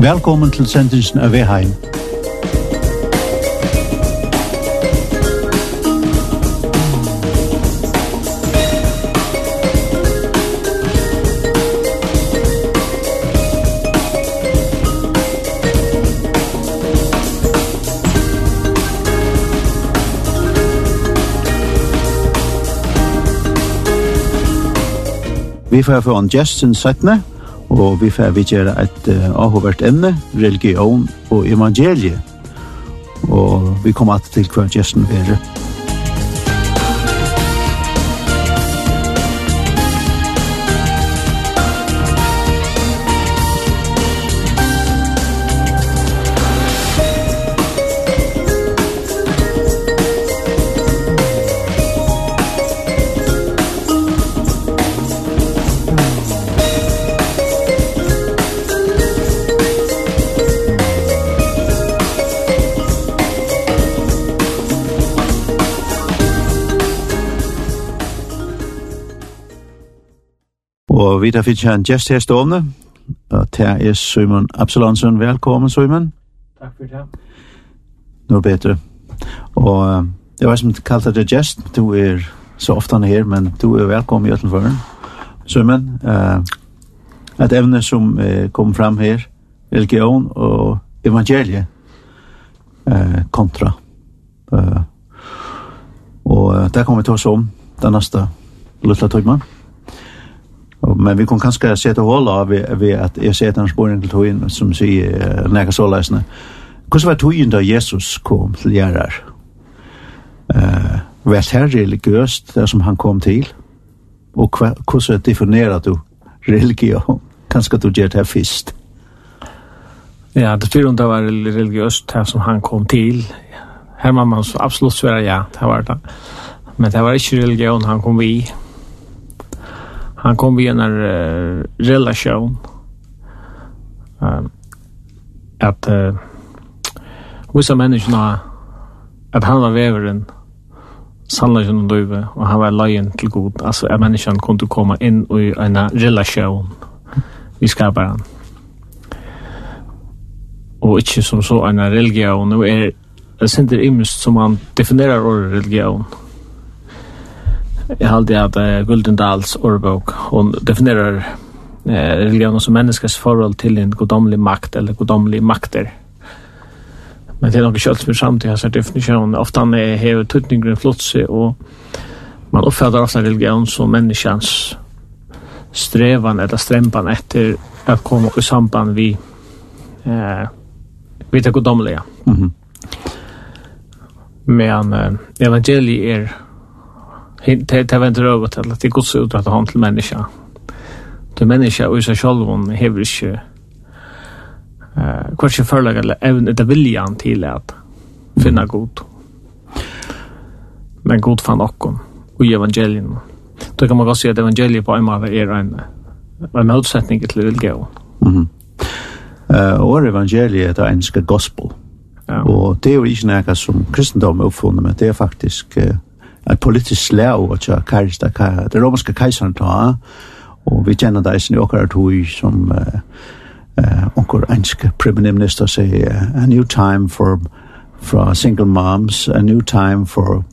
Velkommen til sendingen av Veheim. Vi får få en gest sin 17 og vi får vi gjøre et uh, avhåvert emne, religion og evangelie. Og vi kommer til hver gjesten være. Og vi tar finnes en gæst her stående, og det er Simon Absalonsen. Velkommen, Simon. Takk for det. Nå bedre. Og det var som kallte deg gæst, du er så ofte her, men du er velkommen i Øttenføren. Simon, uh, et evne som uh, kom fram her, religion og evangelie uh, kontra. Uh, og uh, det kommer vi til oss om den neste lille tøymannen. Men vi kan kanskje sette hål av ved at jeg ser en sporing til togjen som sier nekka såleisene. Hvordan var togjen da Jesus kom til gjerrar? Uh, var det her religiøst det som han kom til? Og hvordan definerer du religion? Kanskje du gjør det først? Ja, det fyrir om det var religiøst det som han kom til. Her må man absolutt svære ja, det var det. Men det var ikke religion han kom i han kom vi en uh, relation uh, at uh, vissa människorna at han var veveren sannlig som døve, og han var løyen til god. Altså, at menneskene kunne komme inn i en relation vi skapar han. Og ikke som så en religion, og er, det sender imest som han definerer ordet religion jag har alltid att uh, Guldendals ordbok hon definierar eh, religion som människans förhåll till en godomlig makt eller godomlig makter. Men det är nog kjølt som er samtidig definitionen. Ofta han er hever tutningren flotse, og man oppfatter ofta religion som menneskans strevan eller strempan etter att komme i samband vi eh, vi det godomlige. Mm -hmm. Men eh, evangeliet er det vänder över till att det går så ut att han till människa. Det människa och så själv hon hever inte eh kvar sig förlag eller även det viljan till att finna god. Men god fan och och evangelien. Då kan man gå se att evangeliet på en måte är en en motsättning till vilja. Mhm. Eh och evangeliet är enska gospel. Ja. Och det är ju inte något som kristendom uppfunnit, men det är faktiskt et politisk slag og tja karista det romerske keisaren ta og vi kjenner det i okkar tui som eh onkur enske premierminister say a new time for for single moms a new time for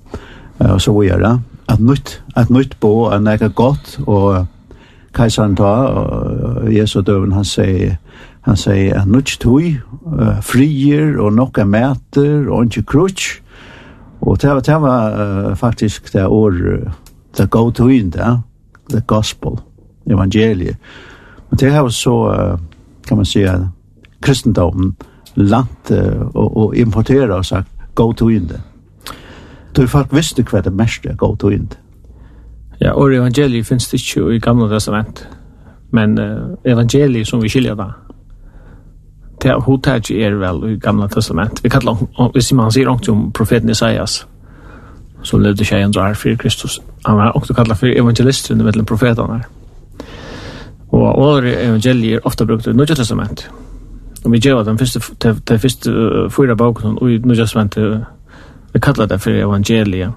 uh, så vi er at nytt at nytt bo er nega godt og keisaren ta og Jesu døven han sier han sier a nytt tui uh, frier og nokka mæter og ikke krutsk Og det var, det var uh, faktisk det år, det go to in det, the gospel, evangeliet. Men det var så, uh, kan man säga, kristendomen langt uh, og, og importera og sagt, go to in det. Du folk visste hva det mest er, go to in det. Ja, og evangeliet finnes det ikke i gamle testament, men uh, evangeliet som vi skiljer da, det hotet er vel i gamla testament. Vi kallar, hvis man sier ångt om profeten Isaias, så levde tjejen drar for Kristus. Han var også kallat for under mellom profetene. Og åre evangelier ofta brukt i Nødja Testament. Og vi gjør den første, de første fyra boken i Nødja Testament, vi kallar det for evangeliet.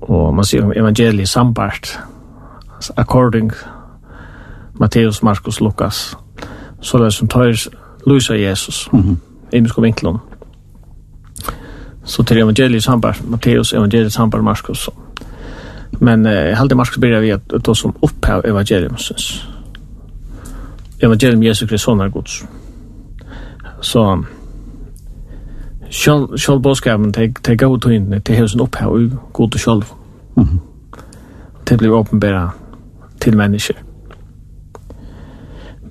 Og man sier om evangeliet sambart, according Matteus, Markus, Lukas, så det som tar Luisa Jesus mm -hmm. i mysko vinklon så till evangeliet sambar Matteus evangeliet sambar Markus. Men eh, jeg halte Marskos börjar vi att då som upphav evangelium syns evangelium Jesus Kristus er Guds. Så själv själv boskapen teg teg ut till in till husen upphav Gud och själv mm -hmm. det blir uppenbara till människor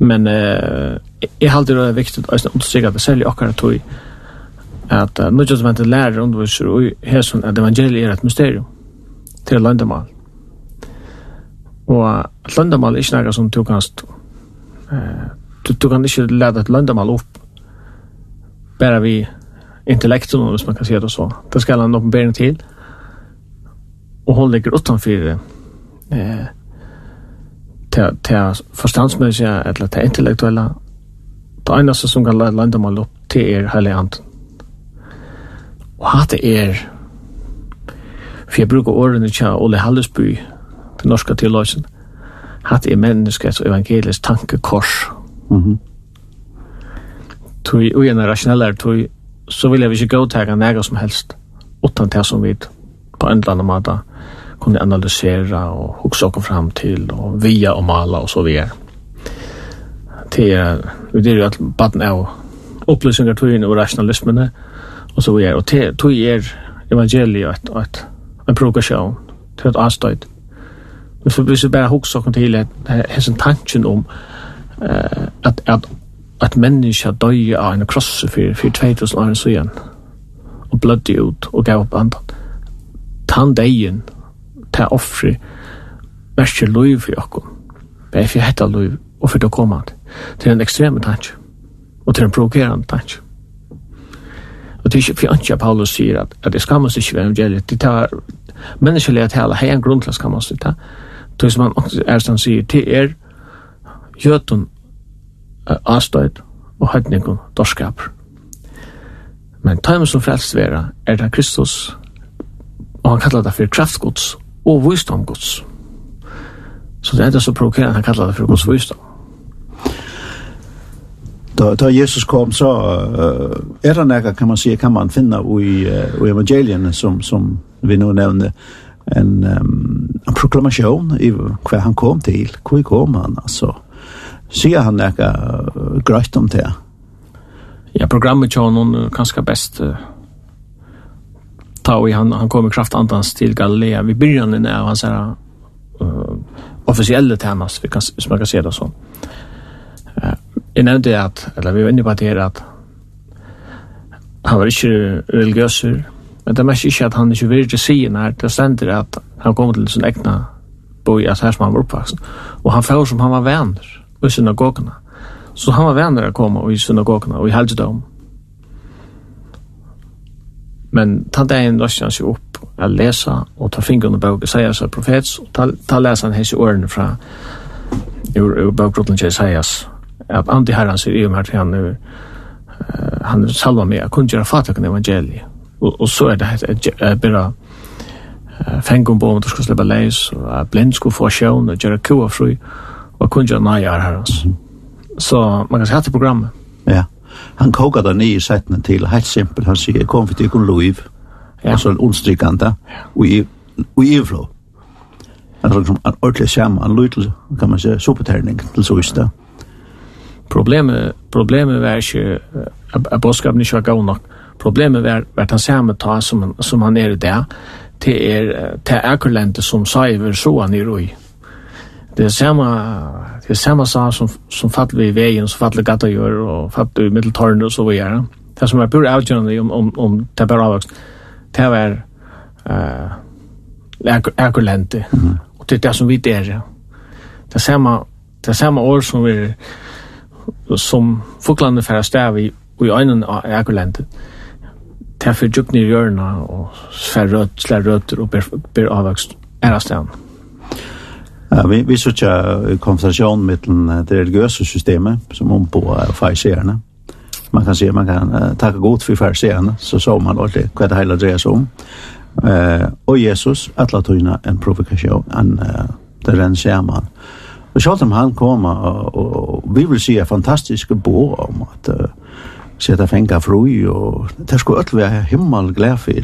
men eh jag håller det viktigt att understryka att sälja och att tog att nu just vänta lära undervisar och här som att evangeliet är ett mysterium till landamal. Och landamal är inte något som du kan eh du, du kan inte lära ett landamal upp bara vi intellekten om man kan säga det så. Det ska han uppenbära till och hon ligger utanför eh til, til forstandsmessige eller til intellektuelle. Det eneste som kan lande meg opp til er hele anden. Og hatt er, for jeg bruker årene til Ole Hallesby, den norske tilåsen, hatt er menneskets evangelisk tankekors. Mm -hmm. Tui, og en rasjonellere, tui, så vil jeg ikke gå til noe som helst, utan det som vi på en eller annen måte kunne analysere och hukse oss fram till og via och mala och så vidare. Det er, det är ju att baden er opplysninger till in och rationalismen och så vidare. Och det tog er evangeliet att en provokation til ett avstöjt. Men så blir det bara också kom till att hessen tanken om eh, att, att, at menneska døy av en krosse för, för 2000 år sedan och blødde ut och gav upp andan. Tandejen ta offri merkje loiv for okkom. Bæg for hetta loiv og for det kommand. Det er en ekstreme tanke. Og det er en provokerande tanke. Og det er ikke for anki Paulus sier at, at det skammas ikke ved evangeliet. Det tar menneskelig at hela hei en grunn til at skammas det. Det som han er som sier, det er jötun avstøyt og høytningun dorskap. Men tøymen som frelst vera er det Kristus, og han kallar det for kraftgods og visdom Guds. Så det er det som provokerer han kallar det for Guds visdom. Da, da Jesus kom, så uh, er det noe, kan man si, kan man finne i, uh, i evangeliene som, som vi nå nevner, en, um, en proklamasjon i hva han kom til, hvor kom han, altså. Sier han noe uh, grøyt om det? Ja, programmet kjører noen kanskje best uh, ta i han han kommer kraftandans till Galilea vid början av hans här uh, officiella temas vi kan som man kan se det så. Eh uh, jag nämnde att eller vi var inne på det är att han var inte religiös men det mest inte att han inte ville se när det ständer att han kom till sin egna boi att här som han var uppvuxen och han får som han var vänner i synagogorna. Så han var vänner att komma i synagogorna och i helgedom. Men ta det en han seg opp å lese og ta fingeren på og sier seg profets og ta, ta leser han hese årene fra ur, ur bakgrunnen til Isaias at andre herren sier i og med at han er han salva meg, kun gjøre fatakken evangeliet. Og, og så er det et, et, uh, fengum på om du skal slippe leis, og blind skulle få sjøen, og gjøre kua fru, og kun gjøre nøyar herrens. Så man kan se hatt i programmet. Ja. Yeah han kokar den nye sættene til, helt simpelt, han sier, kom for tikkun loiv, ja. altså en ondstrykande, og i flå. Han er liksom en ordentlig skjerm, han løy til, kan man si, sopeterning til søysta. Problemet, problemet var ikke, at bådskapen ikke var gav nok, problemet var, var han samme ta som, som han er i det, til er, til akkurlente som sa i versoen i. roi, det är samma det är samma sak som som faller i vägen så faller gator gör och faller i mitteltornet och så vidare. Det som är pure outgörande om om om det bara avväxt. Det är eh -hmm. Och det är det som vi där. Det är samma det är samma år som vi som folklandet färdas där vi i ögonen av akkulente. Det är för djupt ner i hjörna och svär rött, slär rötter och ber, ber avväxt. Ära ställen. Ja, vi vi söker konversation med det religiösa systemet som om på färserna. Man kan se man kan uh, tacka god för färserna så så man alltid vad det hela drejer sig om. Eh och Jesus att låta en provokation en uh, det den ser man. Och så om han kommer och, og, vi vill se fantastisk bo om att uh, sätta fänga fru och det skulle öll være himmel glädje.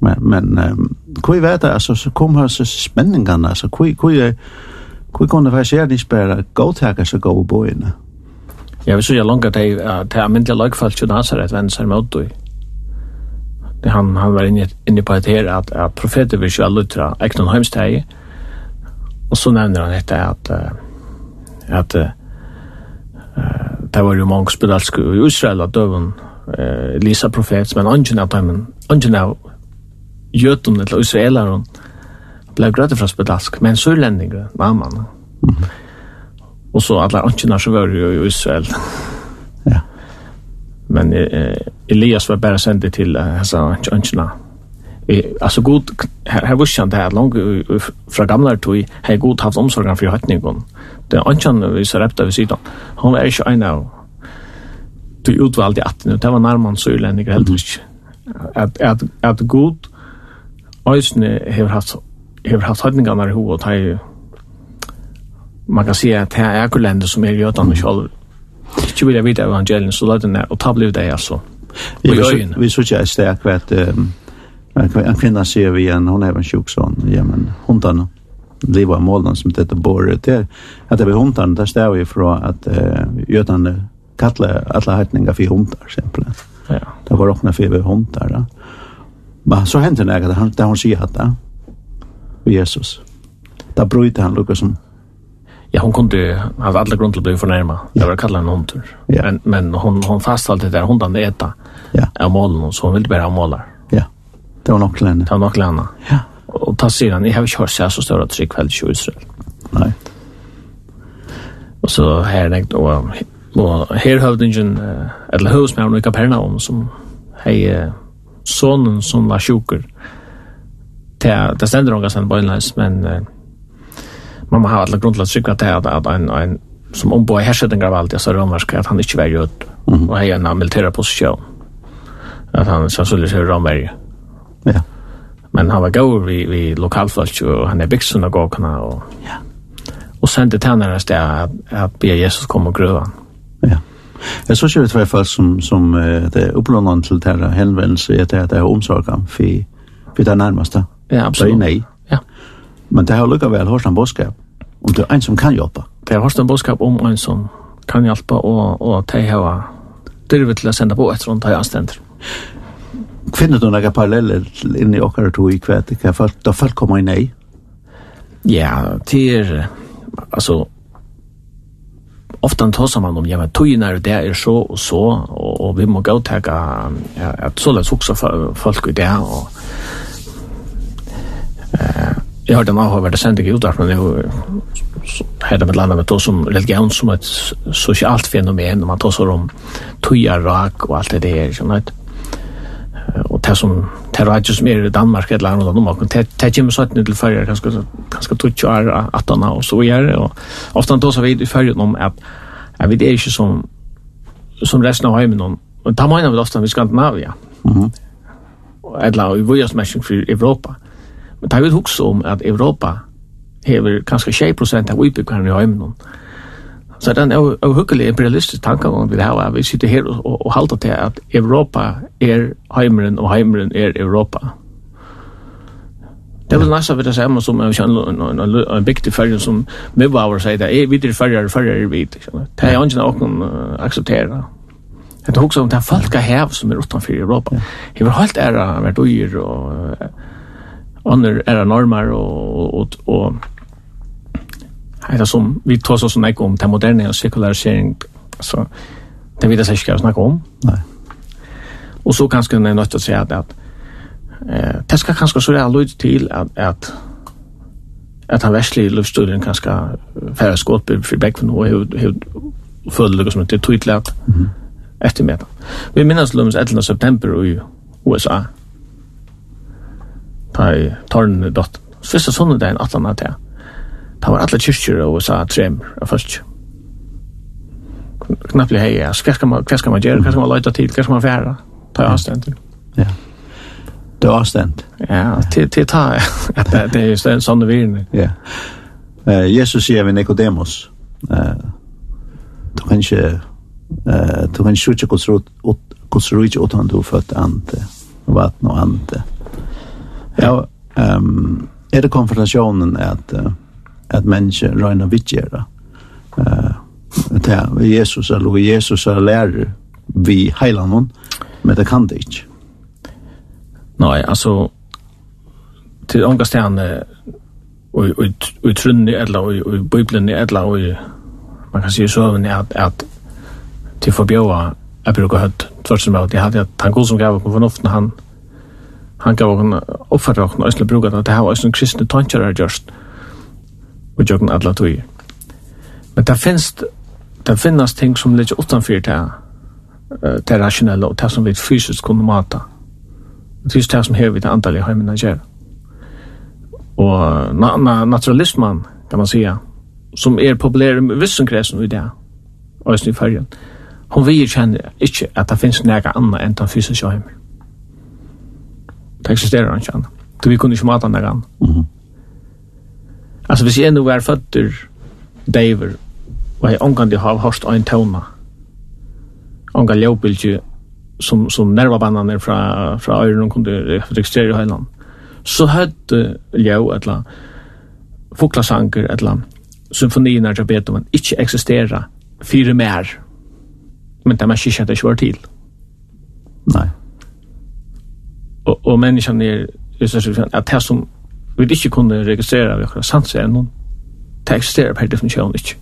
Men, men um, hvor vet det, altså, så kom her så spenningene, altså, hvor, hvor, hvor kunne faktisk gjerne ikke bare godtaker så gode boene? Ja, vi så jeg langt at jeg at det er myndelig lagfalt til Nazaret, venn seg mot du. Det han, han var inne, inne på et her, at, at profeter vil kjøre lutra, ikke heimsteg, og så nevner han dette at, at, det var jo mange spedalske i Israel, at døven, Elisa profet, men ungen av dem, ungen av jötum eller israeler blev gröte från spedask men sörlänningar mamman mm. och så alla antina så var ju i Israel ja. Men eh, Elias var bara sänd till alltså antina alltså god här var känt här långt från gamla tog här god haft omsorgen för hattningen det antina vi så repta vi sidan han är ju en av du utvalde att nu det var närmare så ulänningar helt att att att god Øysene har haft har haft høytningene i hovedet, og det man kan si at det er kulende som er jødene selv. Ikke vil jeg vite evangelien, så la den er, og ta blev det altså. Vi vi så ikke et sted at en kvinna ser vi igjen, hun er en sjuk sånn, ja, men hundene liv av målene som dette bor Det er at det er hundene, der står vi fra at uh, jødene kattler alle høytninger for hundar, simpelthen. Ja. Det var åkne for hundar, da. Ja. Men så hendte det när han där hon säger att Jesus. Da bröt han Lukas som Ja, hon kunde ha alla grund till att bli förnärma. Jag var kallad en hundtur. Ja. Men, men hon, hon fasthöll det där hundan äta ja. av målen, så hon ville bara ha målar. Ja, det var nog länge. Det var nok länge. Ja. Och ta sidan, jag har inte hört sig så stora tryck väldigt i Israel. Nei. Och så här det, och, och här hövdingen, eller husmärn i Kapernaum som hej sonen som var sjuker. Det, det stender noen gassen bøynleis, men uh, man må ha alle grunn til å trykka til at, at en, en som ombå i hersettingar av alt, jeg sa romersk, at han ikke var jød, mm -hmm. og hei en militæra posisjon. At han sannsynlig sier romer. Ja. Men han var gaur vi, vi lokalfolk, og han er bygd synagogene, og, ja. og sendte tennere sted at, at be Jesus kom og grøva. Ja. Jeg synes jo i hvert fall som, som uh, det er opplånende til det her henvendelse, er det at det er omsorgen for, for det nærmeste. Ja, absolutt. Det er nei. Ja. Men det har lukket vel hørt en bådskap om det er en som kan hjelpe. Det har hørst en bådskap om en som kan hjelpe, og, og det har drivet til å sende på etter rundt her anstendt. Finner du noen paralleller inn i åkere to i kvæt? Da folk kommer i nei? Ja, det er, altså, ofta tosar man om, ja men tøyna er det er så og så, og, og vi må gå teka ja, at så lett også folk i det, og eh, jeg hørte en avhåverde sending i men jeg har hedda med landet med tås om religion som et sosialt fenomen, og man tåsar om tøyer rak og alt det der, sånn at, det som det er ikke som er i Danmark eller annet om åkken, det kommer sånn til førre, ganske, ganske tutsi år at han og så gjør det, og ofte da så vet vi førre om at jeg vet ikke som som resten av heimen og da mener vi ofte vi Skandinavia, mm eller i vujarsmessing for Europa, men det er vi også om at Europa hever kanskje 20% av utbyggerne i heimen om, Så det er en uhyggelig imperialistisk tankegang vi har, vi sitter her og, og halter til at Europa er heimeren, og heimeren er Europa. Det vil næsta det saman som en en, en en viktig fyrrjen som Mivauer sier det, er videre fyrrjer, fyrrjer er vidt. Det er ikke noen akseptera. Det tar også om det er folk hev som er utenfor Europa. Det vil helt æra vært uger og andre æra normer og, og, og, og Här som vi tar så såna om det moderna och sekularisering så det vil jeg ikke snakke om. Nej. Och så kanske det til å att säga att eh det ska kanske så där lite till att att at han väsli luftstudien kanske færre skådbild för begge for noe, og føler det som inte tydligt att mm. efter med. Vi minns Lums 11 september i USA. Tai torn dot. Sista sondagen 18 att Det var alle kyrkjer og sa tremer av først. Knapplig hei, ja. Hva skal man, hva skal man gjøre? Hva skal man løyta til? Hva skal man færa? Ta avstand til. Ja. Du har avstand? Ja, til, til ta. det er jo sånne virne. Ja. Uh, Jesus sier vi Nicodemus. Uh, du kan ikke uh, du kan ikke sjukke hvordan ro ikke utan du født ante vatten og ante. Ja, um, er det konfrontasjonen at uh, at mennesker røyner vittgjere. Uh, det er Jesus eller Jesus er lærer vi heiler noen, men det kan det ikke. Nei, altså, til unga stjerne, og i trunni eller i biblinni eller i, man kan si i søvnni at, at til forbjøa jeg bruker høyt tvart som jeg hadde at han god som gav okken fornuften han han gav okken oppfattet okken og jeg skulle bruke det at det her var en kristne tankjører gjørst og gjøkken alle tog. Men det finnes, det finnes ting som ligger utenfor det, det rasjonelle og det som vi fysisk kunne mata. Det er det som hever vi det antallet heimene gjør. Og na, na, naturalismen, kan man säga, som er populær i vissen kresen i det, og i fargen, hon vil kjenne ikke at det finnes nega anna enn den fysiske heimen. Det eksisterer ikke anna. Så vi kunne ikke mata nega anna. Mm -hmm. Alltså hvis jeg nu var føtter David og jeg omgang de har hørt en tøvna, omgang ljøpildje, som, som nervabannene fra, fra øyren kunde registrere i høyland, så høyde ljø et eller fuklasanker, et eller symfonierna av Beethoven, ikke eksistera fire mer, men det man ikke kjente ikke var til. Nei. Og, og menneskene er, at det som vi ikke kunne registrere vi akkurat sanser enn noen. Det eksisterer per definisjon ikke.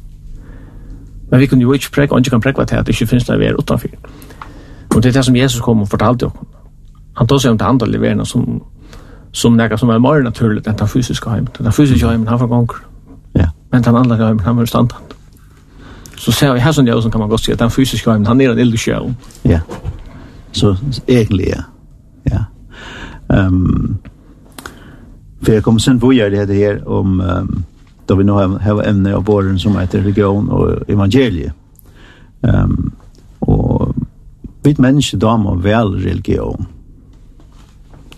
Men vi kunne jo ikke prekka, og ikke kan prekka til at det ikke finnes det vi er utenfor. Og det er det som Jesus kom og fortalte oss. Han tar seg om det andre leverende som, som nekka som er mer naturlig enn den fysiske heimen. Den fysiske heimen, han får gonger. Ja. Men den andre heimen, han var standard. Så ser vi her som jeg kan man godt si at den fysiske heimen, han er en illusjon. Ja. Så egentlig, ja. Ja. Um, För jag kommer sen vidare det här om um, då vi nu har, har ämne av våren som heter religion och evangelie. Ehm um, och vi människor då man väl religion.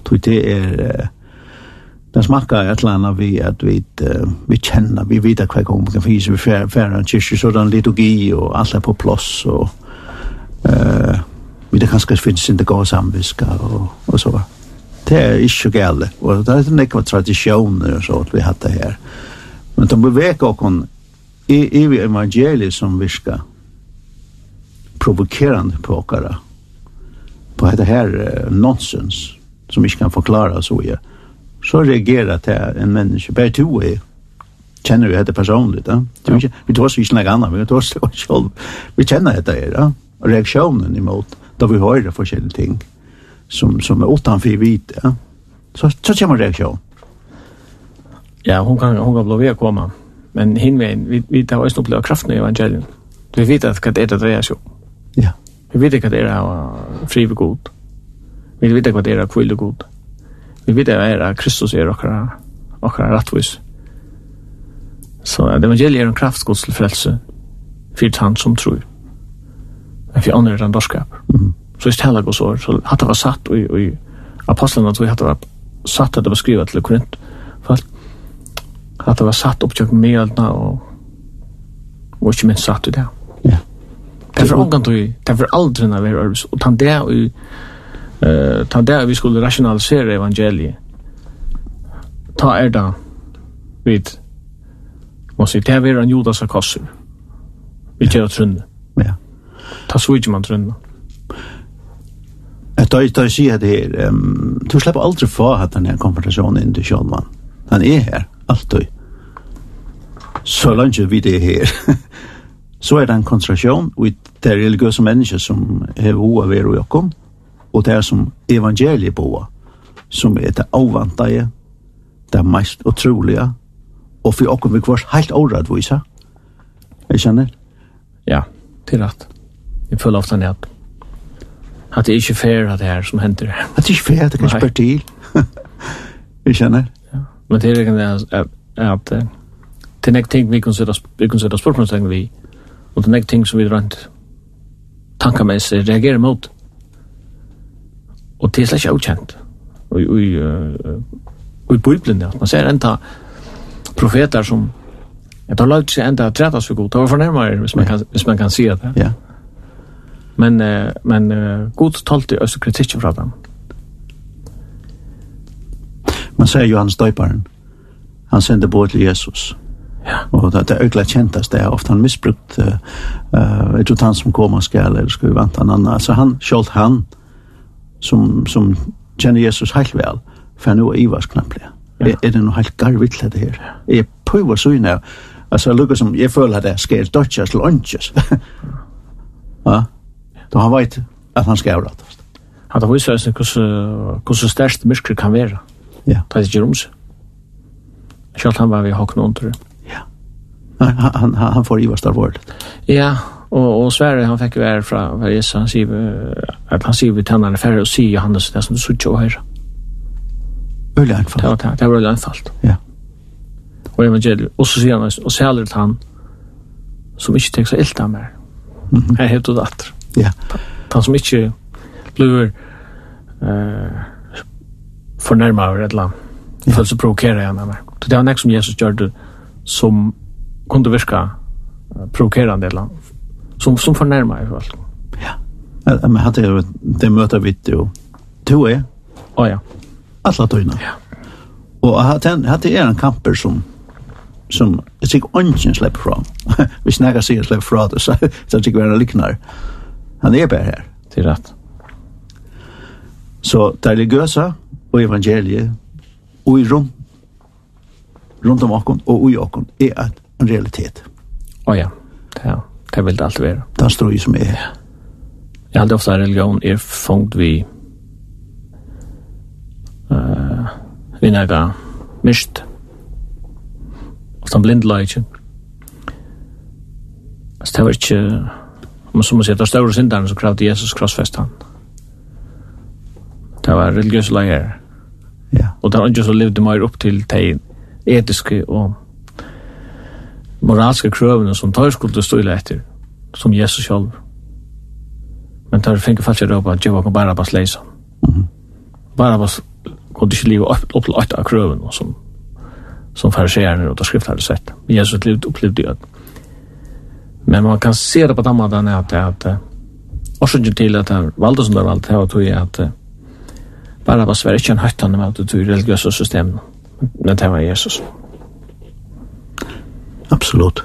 Tror det är uh, den smakar ett landa vi att vi uh, vi känner vi vet att kvar kan finnas vi färra färra kyrkor sådan liturgi och allt är på plats och eh uh, vi det kanske finns inte gå samviska och och så va det er ikke gale. Og det er ikke tradisjoner og så at vi hatt det her. Men de beveger oss i, i evangeliet som virker provokerande på oss på det her uh, nonsens som vi ikke kan forklare så jeg. Så reagerer det en menneske. Bare to er kjenner vi dette personligt. Ja? Vi, ja. vi tar oss ikke noe annet, vi tar oss selv. Vi kjenner dette her, ja? reaksjonen imot, da vi hører forskjellige ting som, som är utanför vit. Ja. Så, så kommer reaktion. Ja, hon kan, hon kan blåvera komma. Men hin vi, vi tar oss uppleva kraften i evangelien. Vi vet att det är det är så. Ja. Vi vet att det är fri och god. Vi vet att det är kvill och god. Vi vet att det är Kristus är och och rättvis. Så det evangeliet är en kraftgods till frälse för han som tror. Men för andra är det en dårskap. Mm så ist heller gos år, så hade det var satt och i apostlarna, tror hatt det var satt att det var skrivet till Korint, for at det var satt oppkjøk medna og, og ikke minst satt i det. Ja. Det var omgang tog, det var aldri når vi er øres, og tann det vi, uh, tann det vi skulle rationalisere evangeliet, ta er da vid, må si, det var en judas av kosser, vi kjører trunne. Ja. Ta så ikke man trunne. Da si at det her, um, du slipper aldri få at denne konfrontasjonen inn til Kjølmann. Han er her, alltid. Så langt vi det her. så er det en konfrontasjon, og det er religiøse mennesker som er hoa ved og jokkom, og det er som evangeliet boa, som er det avvantaje, det er mest utrolige, og for okkom vi kvart helt året. Jeg kjenner? Ja, til rett. Jeg føler ofte ned. At det er ikke fair at det er som hender. At det er ikke fair det kan ikke spørre til. Jeg kjenner. Ja. Men det er ikke det at det er nek ting vi kan sette vi kunne sette spørsmålstegn vi, og det er nek ting som vi rent tankemessig reagerer mot. Og det er slett ikke avkjent. Og i Bibelen, ja. Man ser enda profeter som, jeg tar lagt seg enda tretas for god, det var förnärmare, hvis man kan, hvis man kan se det. Ja. Men, uh, men uh, god talte også kritikken fra dem. Man sier Johannes Døyparen, han sendte båt til Jesus. Ja. Og det er øyla kjentast det er ofte han misbrukt uh, uh, tror utan som kommer skal, eller skal vi vant han annan. Altså han, kjolt han, som, som kjenner Jesus helt vel, for han er Ivars knapple. Ja. Er, er det noe helt garvitt det her? Jeg prøver så inn altså lukka som, jeg føler at det skal dodges, til ja, Då han vet att han ska avrättas. Han tar visar sig hur så stärkt mörker kan vara. Ja. Det är inte rums. Själv han var vid hakna under. Ja. Han, han, han får i värsta vård. Ja, Og, og Sverre, han fikk være fra vad Jesus han säger att han sier vi tennerne færre og sier Johannes det som du såg och höra. Öle Det Ja, det, det var öle anfalt. Ja. Og evangeliet, og så sier han, och säljer han som ikke tenker så illa mer. Mm -hmm. Här heter det attra. Ja. Han som ikke blir uh, fornærmet over et land. Ja. Føler seg provokere igjen av Så det var nek som Jesus gjør det som kunne virka provokerande et annet. Som, som fornærmet i folk. Ja. Men hadde er det møter vi jo. to er? Å ja. Alla tøyna. Ja. Og hadde er en kamper som som jeg sikkert ikke slipper fra. Hvis jeg sier slipper fra det, så er det ikke være liknere. Ja Han er bare her. Det er rett. Så det religiøse og evangeliet og i rom rundt om okken og i okken er en realitet. Å oh, ja, det, ja. det vil det alltid være. Det står jo som er. Ja. Jeg hadde ofte religion er fungt vi uh, vi nega mist og som blindleitje. Altså det var ikke men som man sier, det større synderen som kravde Jesus krossfest han. Det var religiøse leier. Ja. Og det var ikke så levde mer opp til de etiske og moralske krøvene som tar skulle stille etter, som Jesus selv. Men tar finke falsk råpa, at Jehova kan bare bare leise. Barabbas kunne ikke leve opp til åtta av krøvene som, som fariserene og skriftene hadde sett. Men Jesus levde opplevde det Men man kan se det på den måten at at att orsaken til at det valgte som det valgte det var tog at att bara var Sverige ikke en höttande med at det tog religiøse system. Men det var Jesus. Absolut.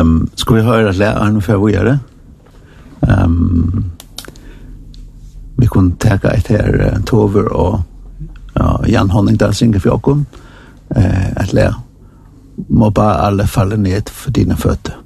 Um, skal vi høre at læreren før vi gjør det? Um, vi kunne ta et her uh, Tover og ja, Jan Honning där synger for Jakob. uh, at lära må bare alle falle ned for dine føtter.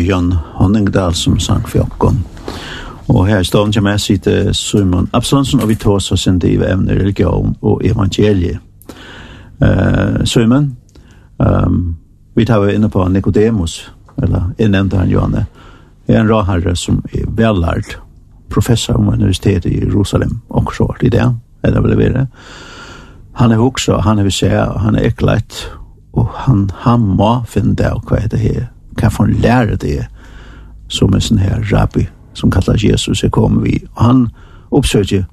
Jan Honningdal som sang for Jokken. Och här i staden kommer jeg sitte Simon Absalonsen og vi tar oss en del evne religion och evangelie. Uh, Simon, um, vi tar inne på Nicodemus, eller jeg nevnte han Johanne, en raharre som är vellært professor om universitetet i Jerusalem, og så i det, eller vad det. Han är också, han är vi ser, han är äckligt, och han, han må finne det hva er det her, hva for en lærer det er, som en sånn her rabbi, som kallar Jesus, er kommet vi, og han oppsøker,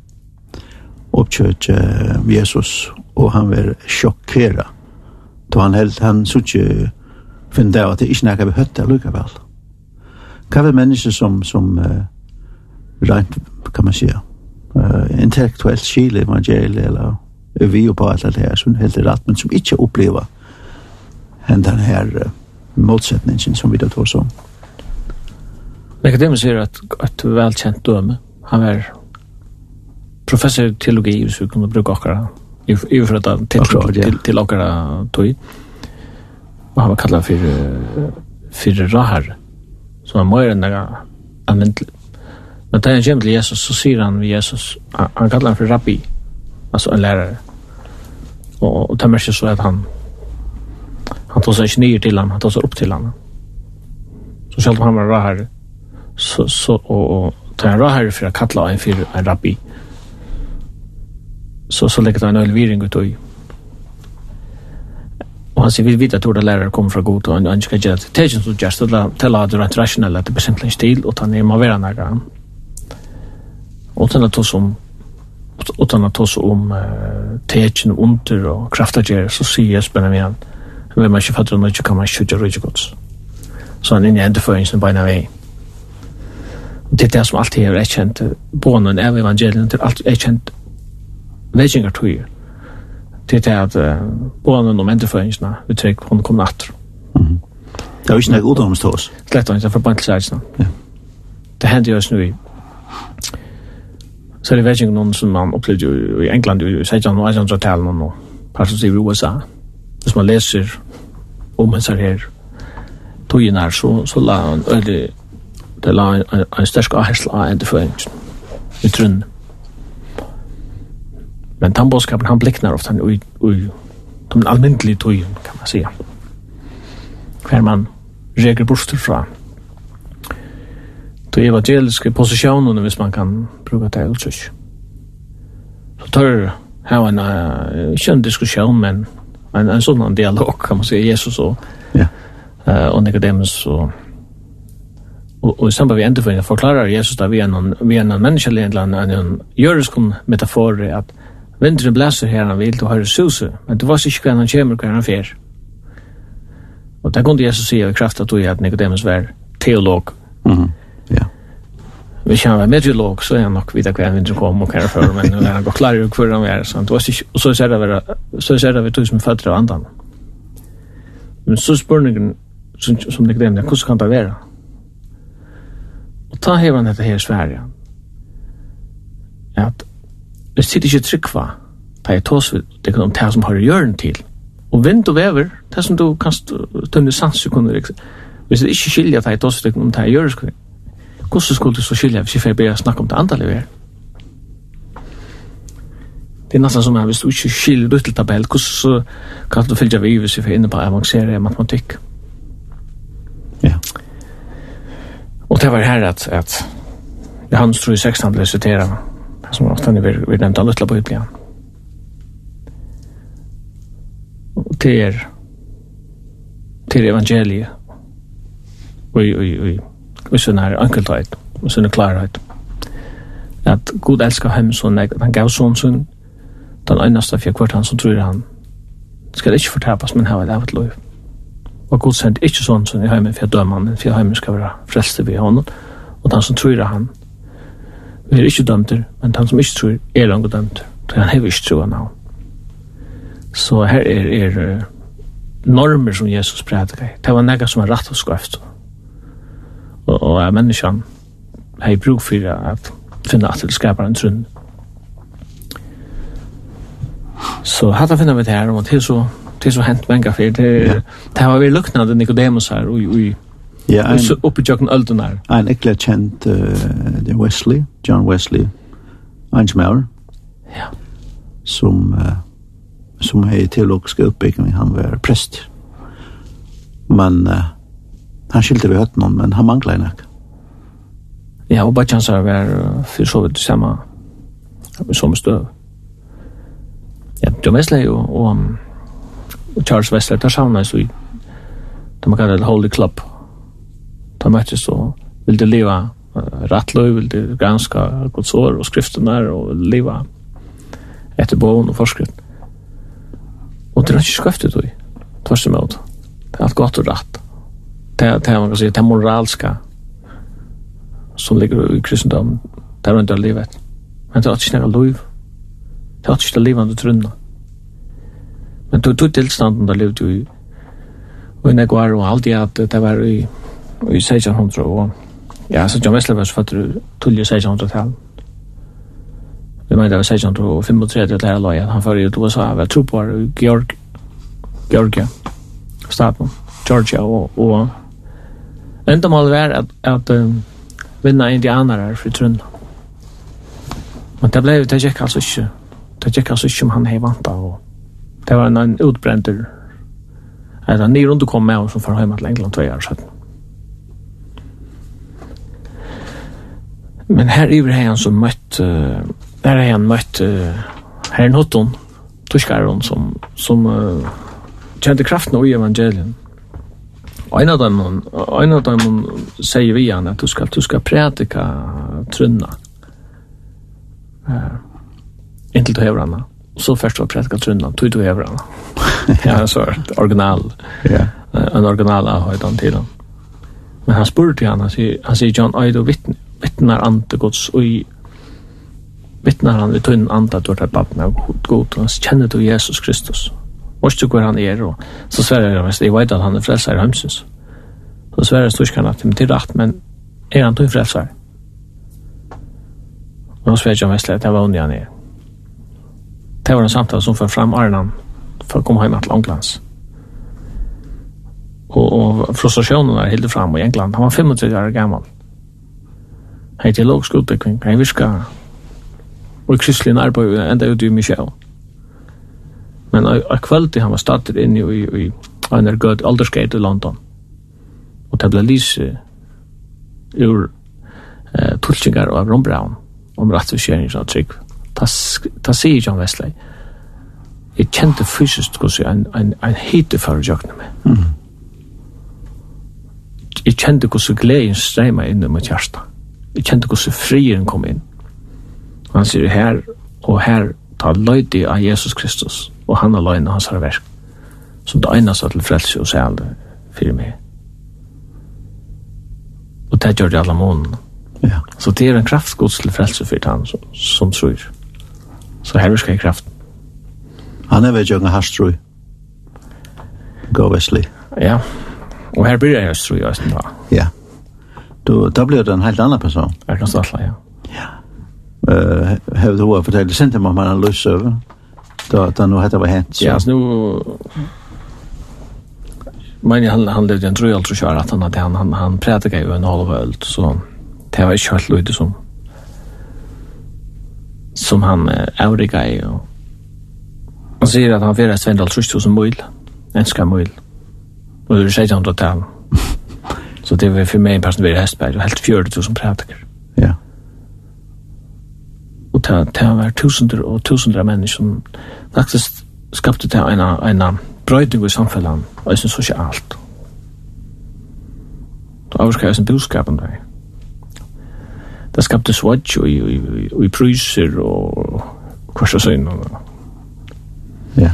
oppsøker Jesus, og han blir sjokkera, då han helt, han sutje, finn det at det ikke nekka vi høtta lukka vel. Hva er mennesker som, som uh, rent, kan man säga, uh, intellektuelt skile evangeliet, eller vi og på alt det her, som helt rett, men som ikke opplever hendan her uh, motsetningen som vi då tog så. Nikodemus säger att ett välkänt döme. Han är professor i teologi så vi kunde bruka akkurat. i för att till akkurat, ja. till till åkara tog. Och han var kallad för för rahar som är mer än användligt. Men när han kommer till Jesus så säger han vid Jesus, han kallar han för rabbi, alltså en lärare. Och, och det märker så att han Han tar sig inte ner till honom, han tar sig upp till honom. Så själv han var rahare. Så, så, och, och tar en rahare för att kalla en, för en rabbi. Så, så lägger han en ölviring ut och Og han sier, vi vet at ordet lærere kommer fra god, og han han skal gjøre det. Det er ikke sånn gjerst, det er at det er rasjonell, at det er simpelthen stil, og han er maveran her grann. Og han er tås om, og han er tås om tegjen under och kraftager, så sier jag spennende med han, Men när man ska fatta något kan man skjuta rygg gods. Så han är inne i ändeföringen på ena vägen. Och det är det som alltid är erkänt. Bånen av evangelien till allt erkänt vägingar tog ju. Det är att bånen om ändeföringen vi tryck hon kommer att. Mm. Det är ju inte något odomstås. Slätt inte för bantelsägelserna. Ja. Det hendte jo oss nu i Så er det vegingar noen som man upplevde i England i 16-18-talen og parstens i USA. Hvis man leser om hans her togene så, så la han, eller det la en, en, en størst avhersel av etterføringen i trunnen. Men den bådskapen, han bliknar ofte han i ui, de alminnelige togene, kan man säga. Hver man reger borster fra til evangeliske posisjonene, hvis man kan bruka det, eller så Så tør her var en, ikke en diskusjon, men en, en sådan dialog, kan man säga, Jesus och, ja. uh, och Nicodemus och Och, och sen bara vi ändå för förklarar Jesus där vi är någon vi är någon människa eller en en jörisk metafor att vintern blåser här han vill och hör suse men det var så skön han kommer kan han fer. Och där kunde Jesus säga i kraft att du är att Nicodemus var teolog. Mhm. Mm vi känner med meteorolog så är jag nog vidare kvar inte kom och här för men han går klar i för han är så att och så ser det så ser det ut som fötter av andan. Men så spurningen som som det nämnde hur kan det være? Og ta hever han dette her i Sverige. Att det sitter ju tryckva ta i tås vid det kan det som har görn til, og vind og vever, det som du kan tunna sanser kunde. Hvis det ikke skiljer at jeg tar oss det om det jeg gjør, hvordan skulle du så skilja hvis jeg får begynne å snakke om det andre lever? Det er nesten som at hvis du ikke skiljer ut til tabell, hvordan så kan du fylle vi hvis jeg får inne på avansere matematikk? Ja. Og det var her at, at Johannes tror i 16 ble sitera, som ofte vi, vi nevnte av Lutla på Biblia. Og til er, til evangeliet, og, og, og, i sin her enkelthet og sin klarhet. At Gud elskar hem sånn, han gav sånn sin, den einaste fyrir hvert han som tror han, skal ikke fortapas, men hava et av et lov. Og Gud sendte ikke sånn sin i heimen fyrir døman, men fyrir heimen skal være frelste ved honom, og den som tror han, vi er ikke dømter, men den som ikke tror er langt dømter, så han hever ikke tro av navn. Så her er, er normer som Jesus prædikar. Det var nega som er rett og skreft, og, og er menneskene har bruk for at finne at det skaper en trunn. Så hatt finna vi det her, og til så, til så hent mange fyr, det, ja. det har vært lukknande Nicodemus her, og, og, ja, en, så oppe i Jøkken Ølden her. En ekle kjent uh, Wesley, John Wesley, en som ja. som, uh, som har teologiske oppbygging, han var prest. Men uh, Han skilte vi høtten men han mangla en ek. Ja, og bare kjanser var for så vidt samme, som støv. Ja, John Wesley og, og, og Charles Wesley, der savna så i, de man kallar det Holy Club. De møttes og ville leva rattløy, ville granska godsår og skriftene og leva etter bogen og forskrift. Og det er ikke skøftet, du. Tvers imot. Det er alt godt og rett det det man kan säga det moralska som ligger i kristendom. Där runt där livet men det är inte några liv. Det är inte levande trunna. Men då tog tillstånden där levde ju och när går och allt det att det var i i 1600 och ja så John Wesley var fattig till 1600-tal vi mener det var 1635 til her løye han fyrir til USA var tro på Georg Georgia staten Georgia og, og Endamålet var at, at um, vinna indianer för trunna. Men det blev, det gick alltså inte, det gick alltså inte om han hej vanta och det var en, en utbränter eller en ny runt kom med och som för hemma till England två år sedan. Men här i har han som mött, uh, här har han mött uh, herren Hotton, torskaren som, som uh, kände kraften av evangelien. Mm En av dem, en av dem säger vi han att du ska, du ska predika trunna. Uh, inte till hevrarna. Så först var predika trunna, tog du hevrarna. ja, så original. Ja. En original har jag till. Men han spurte han, han sier, han sier John, er du vittnar ante gods, og i vittnar han, vi tøyner ante at du er bappen av god, og han kjenner du Jesus Kristus. Vårst du hvor han er? Og så sverre jeg jeg vet at han er frelser i Hømsens. Så sverre storskan at det er rett, men er han tog frelser? Og han sverre jeg mest at det var ondig han er. Det var en samtale som førte fram Arnan for å komme hjem til Anglands. Og, og frustrasjonen er helt fram i England. Han var 35 år gammel. Han er til lovsk. Han virka og kristelig arbeid enda ut i Michelle. Men a kveldi han var stater inn i, i, i en er gød i London. Og det ble lyse ur eh, tulsingar av Ron Brown om rattvistjering av trygg. Ta sier John Wesley. Jeg kjente fysisk hos en, en, en hite for jøkne meg. Mm. Jeg kjente hos gleden streima inn i mitt hjärsta. Jeg kjente hos frien kom inn. Han sier her og her ta løyde av Jesus Kristus og han har alene hans har verk, som det eneste til frelse og sæl for meg. Og det gjør det alle månene. Ja. Så det er en kraftgods til frelse for han som, som tror. Så her skal jeg kraften. Han er ved Jørgen Harstrøy. Go Wesley. Ja, og her blir jeg tror jeg synes Ja. Du, da blir du en helt annen person. Jeg kan starte, ja. Ja. Uh, har du hva fortalt, sendte meg om han lyst over. Ja då då nu hade det hänt så. Ja, så nu men han han levde en jag tror jag att han att han han han pratade ju en halv öl så det var ju helt lite som som han auriga och Han säger att han får ett Svendal trust hos en mil. En ska mil. Och det säger han då tal. Så det var för mig en person vid Hästberg och helt fjörde som pratar det, det var tusinder og tusinder av mennesker som faktisk skapte det en, en brøyding i samfunnet, og jeg synes så ikke alt. Det avskar jeg sin budskapen der. Det skapte swatch og, og, og, og pryser og kvart og søgn. Ja.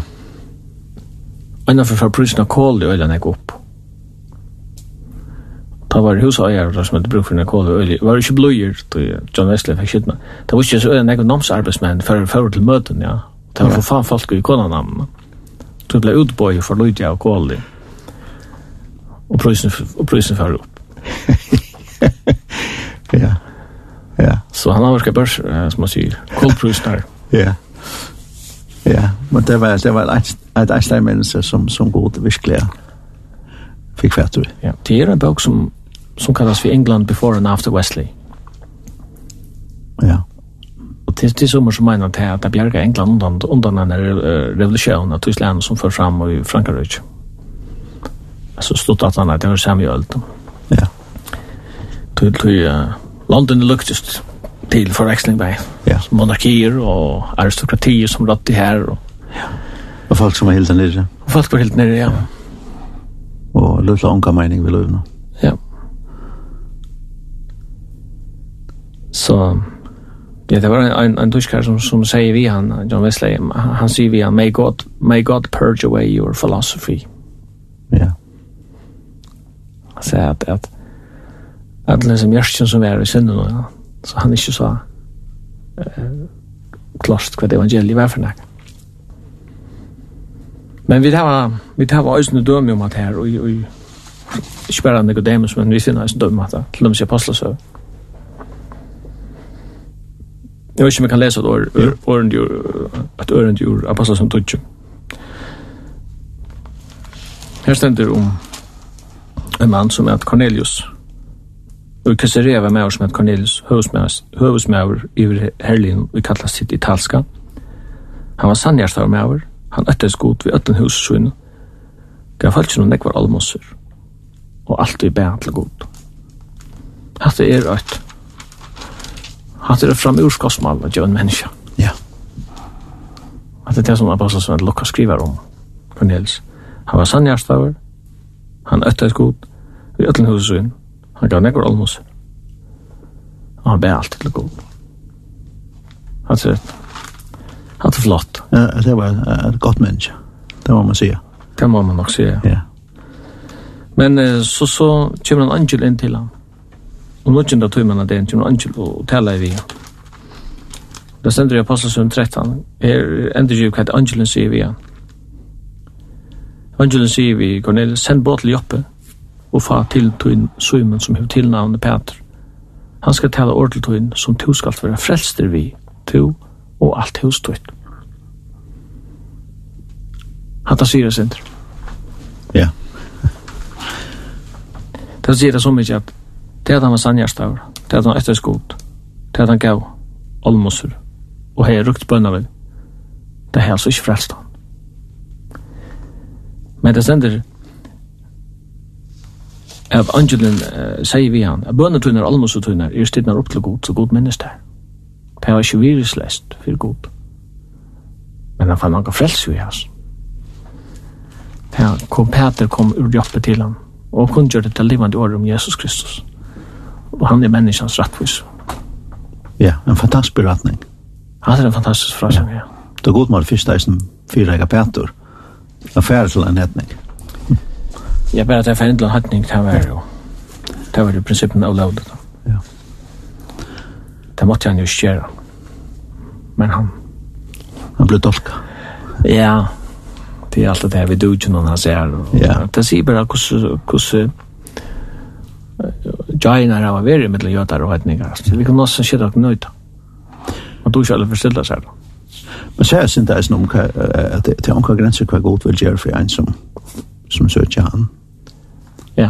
En av for prysene kål i øyne jeg opp ta var huseier der som hadde bruk for narkose og olje. Var ikke bløyer til John Wesley fikk skitna. Det var ikke så øyne egen nomsarbeidsmenn for for til møten, ja. Det var for faen folk i konanamn. Det ble utbøy for løyde og kål Og prøysen, og prøysen fyrir opp. ja. Ja. Så han har vært børs, som man sier. Kålprøysen her. Ja. Ja, men det var, det var et, et einstein menneske som, som god virkelig fikk fatt Ja, det er en bok som som kallas för England before and after Wesley. Ja. Och det är som som menar att det bjärga England undan, undan den här revolutionen av Tyskland som för fram i Frankrike. Alltså stod att han att det var Samuel. Ja. Till till uh, London just till förväxling med ja. monarkier och aristokratier som rådde det här. Och, ja. och folk som var helt nere. Och folk var helt nere, ja. ja. Och lösa mening vid lövna. Så ja, det var en, en, en tyskar som, som säger vi han, John Wesley, han säger vi han, may God, may God purge away your philosophy. Ja. Han säger att, att den som hjärtsen som är i synden, ja. så han är inte så eh, klart vad evangeliet var för något. Men vi tar vi tar ösnu dömme om att här och och spärrande godemus men vi finner ösnu dömme att till dem apostlar så. Jeg vet ikke om jeg kan lese et år, et ørendjur, et passa som tutsi. Her stender om en mann som heter Cornelius. Og var med som heter Cornelius, høvesmæver i Herlin, vi kallas sitt italska. Han var sannhjertar mæver, han øttes god ved øtten hussøyne, gav falsk noen nekvar almosser, og allt bæ til god. Hatt er et Hatt er fram urskostmal av en menneske. Ja. At det er det som Apostel Sven Lukas skriver om Cornelis. Han var sannhjertstaver, han øtta et god, i øtlen husøyn, han gav nekker almos, og han ber alt til god. Hatt er Hatt er flott. Ja, det var et godt menneske. Det må man sige. Det må man nok sige, ja. ja. Men så, så kommer en angel inn til ham. Og nå kjent at tog man det noen angel og tale i vi. Da sender jeg apostelsund 13. Her ender jo hva angelen sier vi. Angelen sier vi, Cornelius, send båt til Joppe og fa til tøyen Simon som har tilnavnet Peter. Han skal tale ord til tøyen som to skal være frelster vi, to og alt hos tøyt. Hatta sier det, Sinter. Ja. Det sier det så mye at Det er at han var sannhjerstavr, det er at han etterskot, det er at han gav olmosur, og hei rukt bønna vel. det er altså ikke frelst han. Men det sender av angelen uh, sier vi han, at bønnetunar, olmosutunar, er stidnar opp til god, så god minnes det. Det var ikke viruslest for god. Men han fann han frelst vi hans. Ja, kom Peter kom ur jobbet til han, og kun gjør det til livande året om Jesus Kristus og han er menneskens rettvis. Ja, en fantastisk beretning. Han er en fantastisk frasang, ja. Det er godt med det første som fire eget Peter. Det er til en hetning. Ja, bare at jeg færre til en hetning, det var jo. Det var jo prinsippen av lovdet. Ja. Det måtte han jo skjøre. Men han... Han ble dolka. Ja, det er alt det her vi dødgjønnen han ser. Ja. Det sier bare hvordan Jainar har vært mellom jøtar og hetningar. Vi kan også skje dere nøyta. Man tog ikke alle forstille seg da. Men så er det ikke om hva, at det er omkring grenser hva god vil gjøre for en som, som søker han. Ja.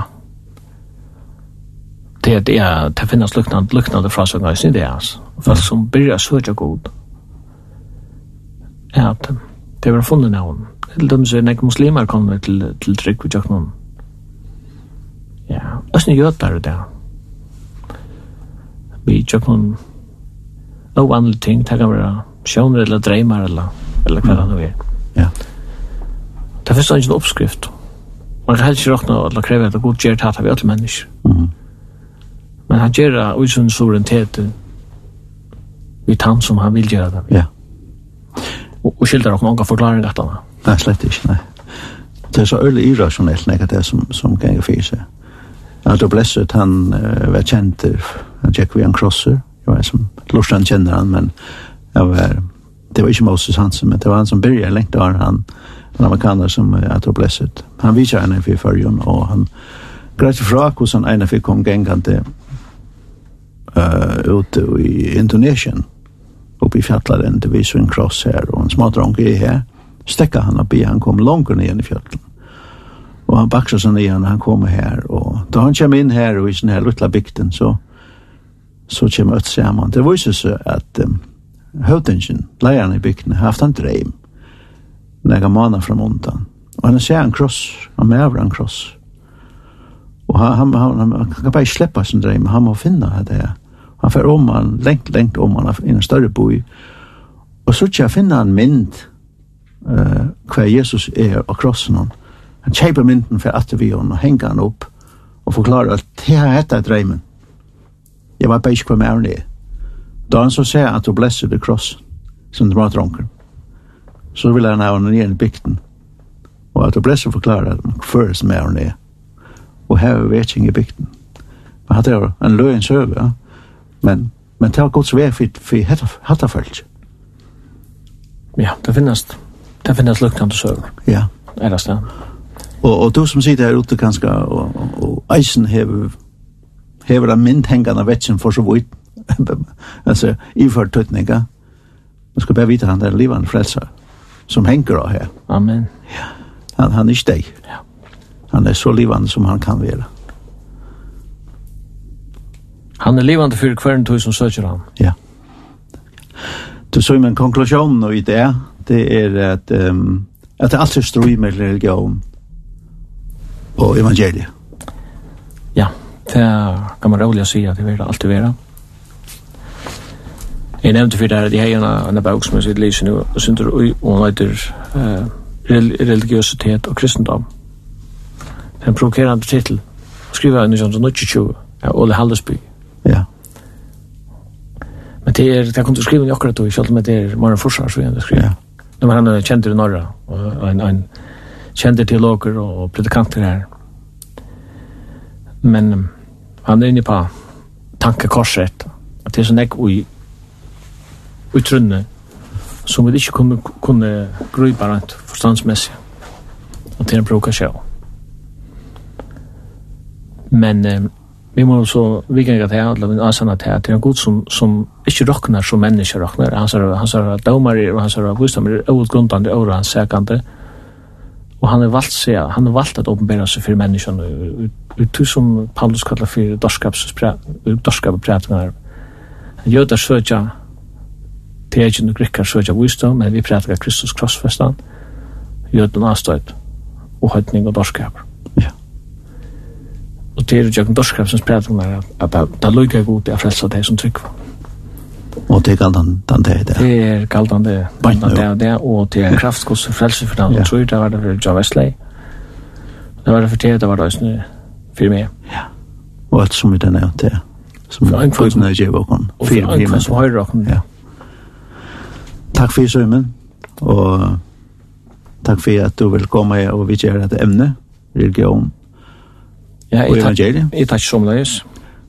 Det er det, er det finnes luknande, luknande frasøkene i sin det, altså. Folk som blir søker god. Ja, det er funnet navn Til dem så er nek muslimer kommer til, til trygg vi tjøkken noen Ja, æsne jøtar det. Vi tjøkken ovanlige ting, det kan være sjøner eller dreimar eller, eller hva det nå er. Ja. Det finnes ikke en oppskrift. Man kan helst ikke råkne og kreve at god gjør det av alle mennesker. Mm. Men han gjør det uten suverenitet vi tann som han vil gjøre det. Ja. Og, og skildrer dere noen forklaring at han Nei, slett ikke, nei. Det er så øyelig irrasjonelt, nei, det er som, som ganger fyrir seg at og blesset han uh, var kjent, han tjekk vi han krosser, jeg var som, Lorsan kjenner han, men jeg var, det var ikke Moses Hansen, men det var han som byrja lengt av han, han amerikaner som uh, at og blesset. Han vidtja henne for fyrjon, og han greit fra hos han ene fikk kom gengande uh, ute i Indonesien, uppe i fjallaren, det viser en kross her, og en smadrong er her, stekka han og be han kom langt ned i fjallen. Og han bakser seg ned han kommer her. Og da han kommer inn her og i sånne her luttla bygden, så, så kommer øtt sammen. Det viser seg at um, høvdingen, leierne i bygden, har haft en dreim. Nega mana fra måndan. Og han ser en kross, han mever en kross. Og han, han, han, han, han kan bare slippe sin dreim, han må finne det her. Han fer om han, lengt, lengt om han, i en større boi. Og så ikke finner han mynd uh, hva Jesus er og krossen hans Han kjeiper mynden for at vi og henger han opp og forklarer at det er etter dreimen. Jeg var bare ikke hva mer det. Da han så ser at du blesser det kross, som du var dronker. Så vil han ha henne ned i bygden. Og at du blesser forklarer at man fører som mer det. Og her er veking i bygden. Men hatt er en løgn søve, ja. Men, men det var så vei for, for følt. Ja, det finnes, det finnes lukkende søve. Ja. Er det stedet? Og, og du som sitter her ute kanskje, og, og, og eisen hever, hever av myndhengene vetsen for så vidt, altså, iført tøtninga. Man skal bare vite han der livende frelser, som henger av her. Amen. Ja, han, han er ikke deg. Ja. Han er så livende som han kan være. Han er livende for hver tog som søker han. Ja. Du så min konklusjon nå i det, det er at, um, at det alltid strøy med religion. Ja og evangeliet? Ja, det kan man rolig å si at det vil alltid være. Jeg nevnte for det her at jeg har en bøk som jeg sitter lyser nå, og synes og hun heter uh, religiøsitet og kristendom. Det er en provokerende titel. Skriver jeg under 1920 av Ole Hallesby. Ja. Men det er, det kom til å skrive i akkurat, og jeg følte meg det er Maren Forsar, så jeg skriver. Ja. Når han er kjent i Norra, og en, en, en kjente teologer og predikanter her. Men han er inne på tankekorset, at det er sånn jeg ui utrunne som vi ikke kunne, kunne grupa rent forstandsmessig og til en bruka. Men um, vi må så vikinga til alle vi ansanna til at det er en god som, som ikke råknar som mennesker råknar. Hans er, hans er domar og hans er visdomar er outgrundande og hans sekande. Og han har valgt seg, han har valgt at åpenbæra seg for menneskene, og du som Paulus kallar for dorskap og prætningar. Jødar søtja, tegjen og grikkar søtja visdom, men vi prætningar Kristus krossfestan, jødar avstøyt, og høytning og dorskap. Ja. Og det er jo ikke dorskapsens prætningar, at det er lukka god til å frelsa det som tryggva. Og det er galdan den det det. Det er galdan det. Bant det og det, og det er kraftskoss og frelse for den. og tror det var det for John Wesley. Det var det for det, det var det også for meg. Ja, og alt som vi den er det. Som for en kvart som er gjør åkken. Og for en kvart som høyre åkken. Ja. Takk for søymen, og takk for at du vil komme og vi gjør dette emne, religion ja, og evangeliet. Ja, jeg takk som det.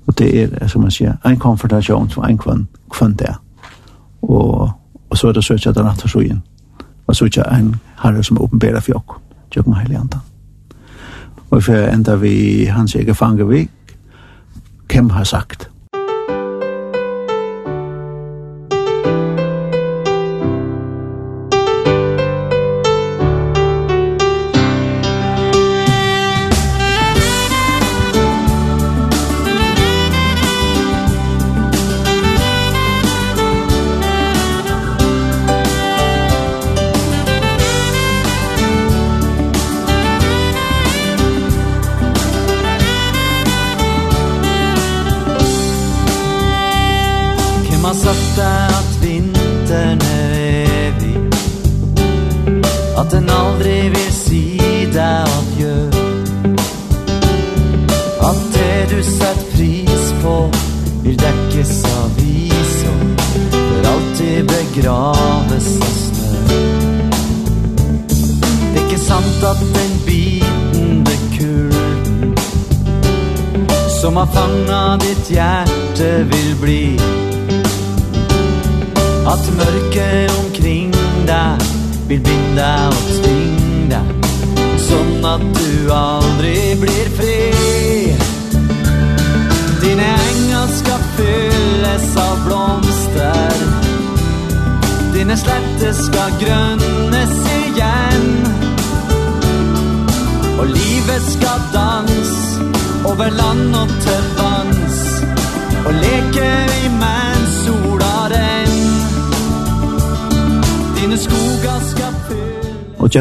Og det er, som man sier, en konfrontasjon som en kvann kvann det. Og, og så er det søtja den atter søyen. Og søtja en herre som åpenberer for jokk. Jokk med heilig andan. Og for enda vi hans egen fangevik, hvem har sagt,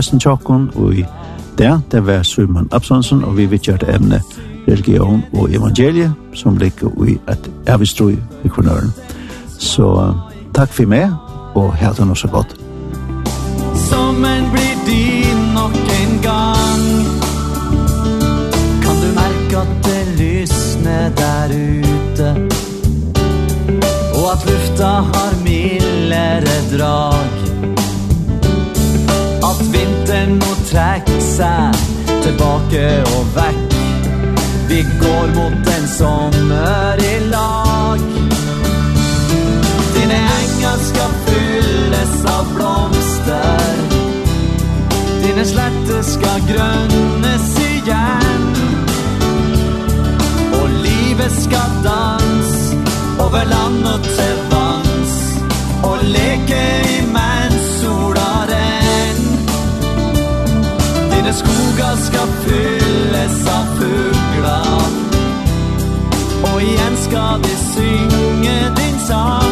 gæsten tjokken, og i der, der var Søman Absonsen, og vi vil gjøre det emne religion og evangelie, som ligger i at er vi strøy i kronøren. Så takk for meg, og her til noe så godt. Sommeren blir din nok en gang Kan du merke at det lysner der ute Og at lufta har mildere drag snart vintern må trekke seg tilbake og vekk Vi går mot en sommer i lag. Dine enger skal fylles av blomster. Dine sletter skal grønnes igjen Og livet skal dans over land og til När skogar ska fylles av fuglar. Och igen ska de synge din sang.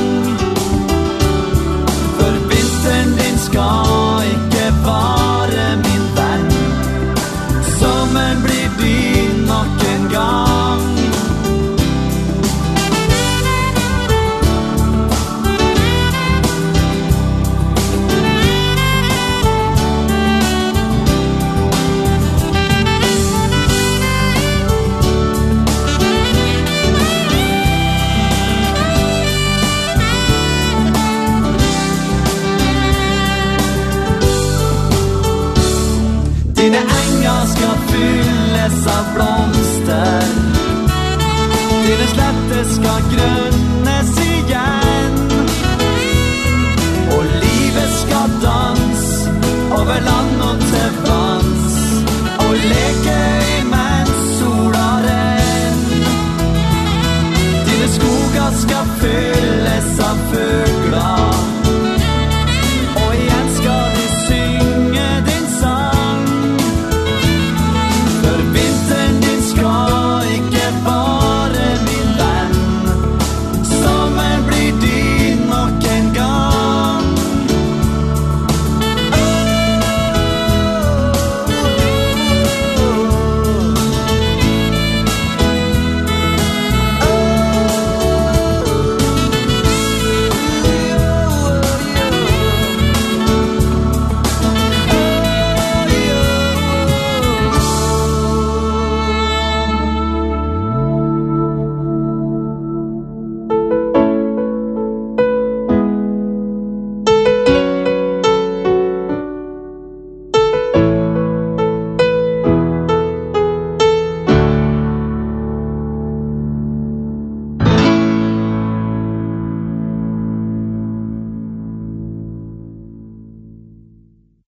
Mine enger skal fylles av blå